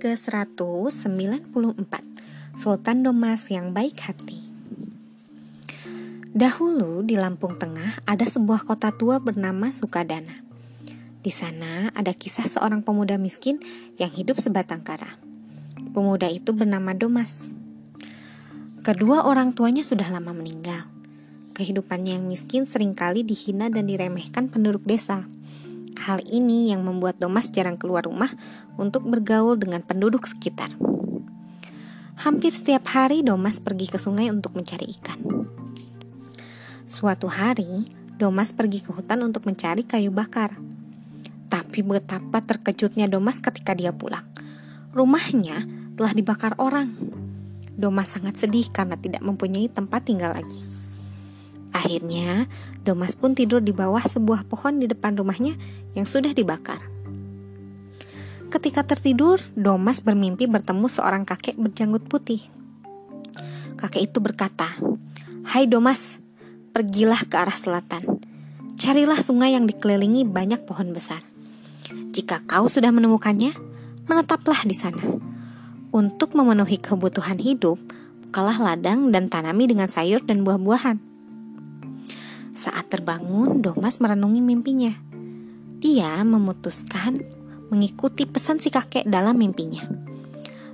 ke-194 Sultan Domas yang baik hati Dahulu di Lampung Tengah ada sebuah kota tua bernama Sukadana. Di sana ada kisah seorang pemuda miskin yang hidup sebatang kara. Pemuda itu bernama Domas. Kedua orang tuanya sudah lama meninggal. Kehidupannya yang miskin sering kali dihina dan diremehkan penduduk desa. Hal ini yang membuat Domas jarang keluar rumah untuk bergaul dengan penduduk sekitar. Hampir setiap hari Domas pergi ke sungai untuk mencari ikan. Suatu hari, Domas pergi ke hutan untuk mencari kayu bakar. Tapi betapa terkejutnya Domas ketika dia pulang. Rumahnya telah dibakar orang. Domas sangat sedih karena tidak mempunyai tempat tinggal lagi. Akhirnya, Domas pun tidur di bawah sebuah pohon di depan rumahnya yang sudah dibakar. Ketika tertidur, Domas bermimpi bertemu seorang kakek berjanggut putih. Kakek itu berkata, "Hai Domas, pergilah ke arah selatan. Carilah sungai yang dikelilingi banyak pohon besar. Jika kau sudah menemukannya, menetaplah di sana. Untuk memenuhi kebutuhan hidup, bukalah ladang dan tanami dengan sayur dan buah-buahan." Terbangun, Domas merenungi mimpinya. Dia memutuskan mengikuti pesan si kakek dalam mimpinya.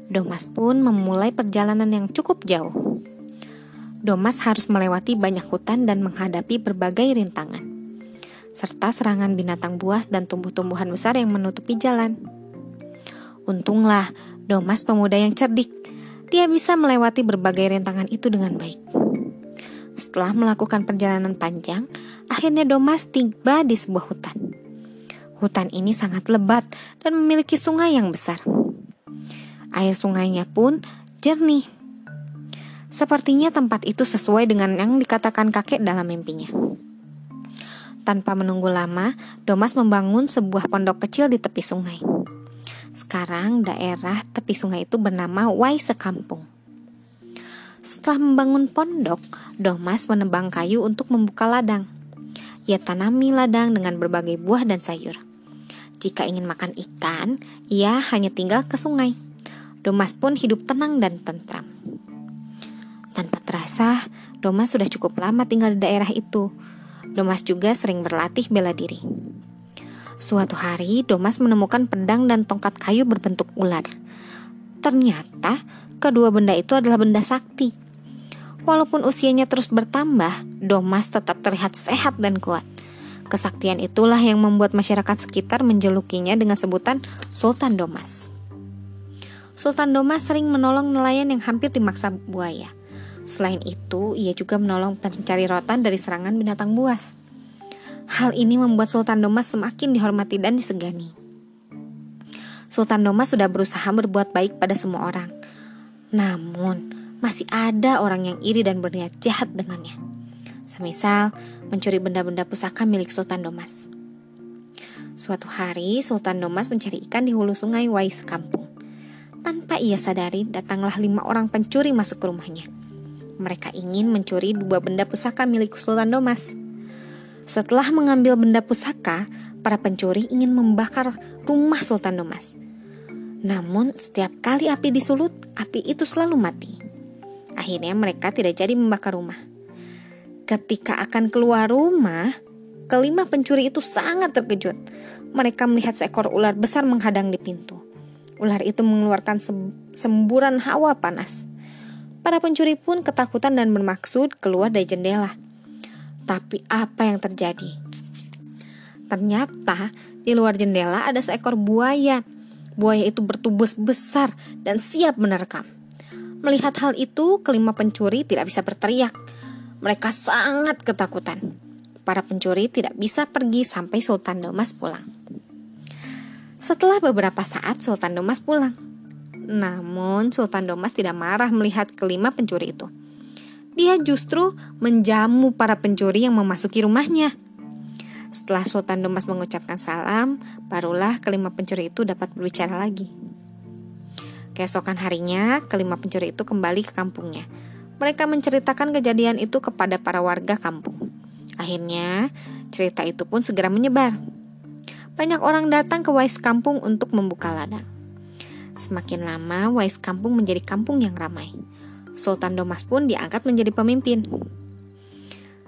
Domas pun memulai perjalanan yang cukup jauh. Domas harus melewati banyak hutan dan menghadapi berbagai rintangan, serta serangan binatang buas dan tumbuh-tumbuhan besar yang menutupi jalan. Untunglah, Domas pemuda yang cerdik. Dia bisa melewati berbagai rintangan itu dengan baik. Setelah melakukan perjalanan panjang, akhirnya Domas tiba di sebuah hutan. Hutan ini sangat lebat dan memiliki sungai yang besar. Air sungainya pun jernih. Sepertinya tempat itu sesuai dengan yang dikatakan kakek dalam mimpinya. Tanpa menunggu lama, Domas membangun sebuah pondok kecil di tepi sungai. Sekarang daerah tepi sungai itu bernama Wai Sekampung. Setelah membangun pondok, Domas menebang kayu untuk membuka ladang. Ia tanami ladang dengan berbagai buah dan sayur. Jika ingin makan ikan, ia hanya tinggal ke sungai. Domas pun hidup tenang dan tentram. Tanpa terasa, Domas sudah cukup lama tinggal di daerah itu. Domas juga sering berlatih bela diri. Suatu hari, Domas menemukan pedang dan tongkat kayu berbentuk ular. Ternyata, kedua benda itu adalah benda sakti. Walaupun usianya terus bertambah, Domas tetap terlihat sehat dan kuat. Kesaktian itulah yang membuat masyarakat sekitar menjulukinya dengan sebutan Sultan Domas. Sultan Domas sering menolong nelayan yang hampir dimaksa buaya. Selain itu, ia juga menolong pencari rotan dari serangan binatang buas. Hal ini membuat Sultan Domas semakin dihormati dan disegani. Sultan Domas sudah berusaha berbuat baik pada semua orang, namun, masih ada orang yang iri dan berniat jahat dengannya. Semisal mencuri benda-benda pusaka milik Sultan Domas. Suatu hari, Sultan Domas mencari ikan di hulu sungai Wai sekampung. Tanpa ia sadari, datanglah lima orang pencuri masuk ke rumahnya. Mereka ingin mencuri dua benda pusaka milik Sultan Domas. Setelah mengambil benda pusaka, para pencuri ingin membakar rumah Sultan Domas. Namun, setiap kali api disulut, api itu selalu mati. Akhirnya mereka tidak jadi membakar rumah. Ketika akan keluar rumah, kelima pencuri itu sangat terkejut. Mereka melihat seekor ular besar menghadang di pintu. Ular itu mengeluarkan semburan hawa panas. Para pencuri pun ketakutan dan bermaksud keluar dari jendela. Tapi apa yang terjadi? Ternyata di luar jendela ada seekor buaya Buaya itu bertubuh besar dan siap menerkam. Melihat hal itu, kelima pencuri tidak bisa berteriak. Mereka sangat ketakutan. Para pencuri tidak bisa pergi sampai Sultan Domas pulang. Setelah beberapa saat, Sultan Domas pulang. Namun, Sultan Domas tidak marah melihat kelima pencuri itu. Dia justru menjamu para pencuri yang memasuki rumahnya. Setelah Sultan Domas mengucapkan salam, barulah kelima pencuri itu dapat berbicara lagi. Keesokan harinya, kelima pencuri itu kembali ke kampungnya. Mereka menceritakan kejadian itu kepada para warga kampung. Akhirnya, cerita itu pun segera menyebar. Banyak orang datang ke Wais kampung untuk membuka ladang. Semakin lama, Wais Kampung menjadi kampung yang ramai. Sultan Domas pun diangkat menjadi pemimpin.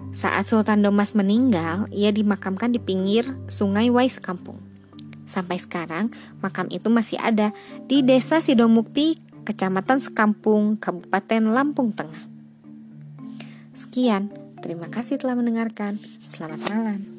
Saat Sultan Domas meninggal, ia dimakamkan di pinggir sungai Wais Kampung. Sampai sekarang, makam itu masih ada di Desa Sidomukti, Kecamatan Sekampung, Kabupaten Lampung Tengah. Sekian, terima kasih telah mendengarkan. Selamat malam.